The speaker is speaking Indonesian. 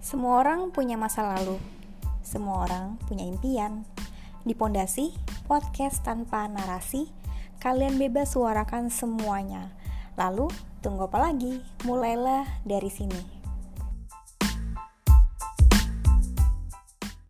Semua orang punya masa lalu. Semua orang punya impian. Di Pondasi, podcast tanpa narasi, kalian bebas suarakan semuanya. Lalu, tunggu apa lagi? Mulailah dari sini.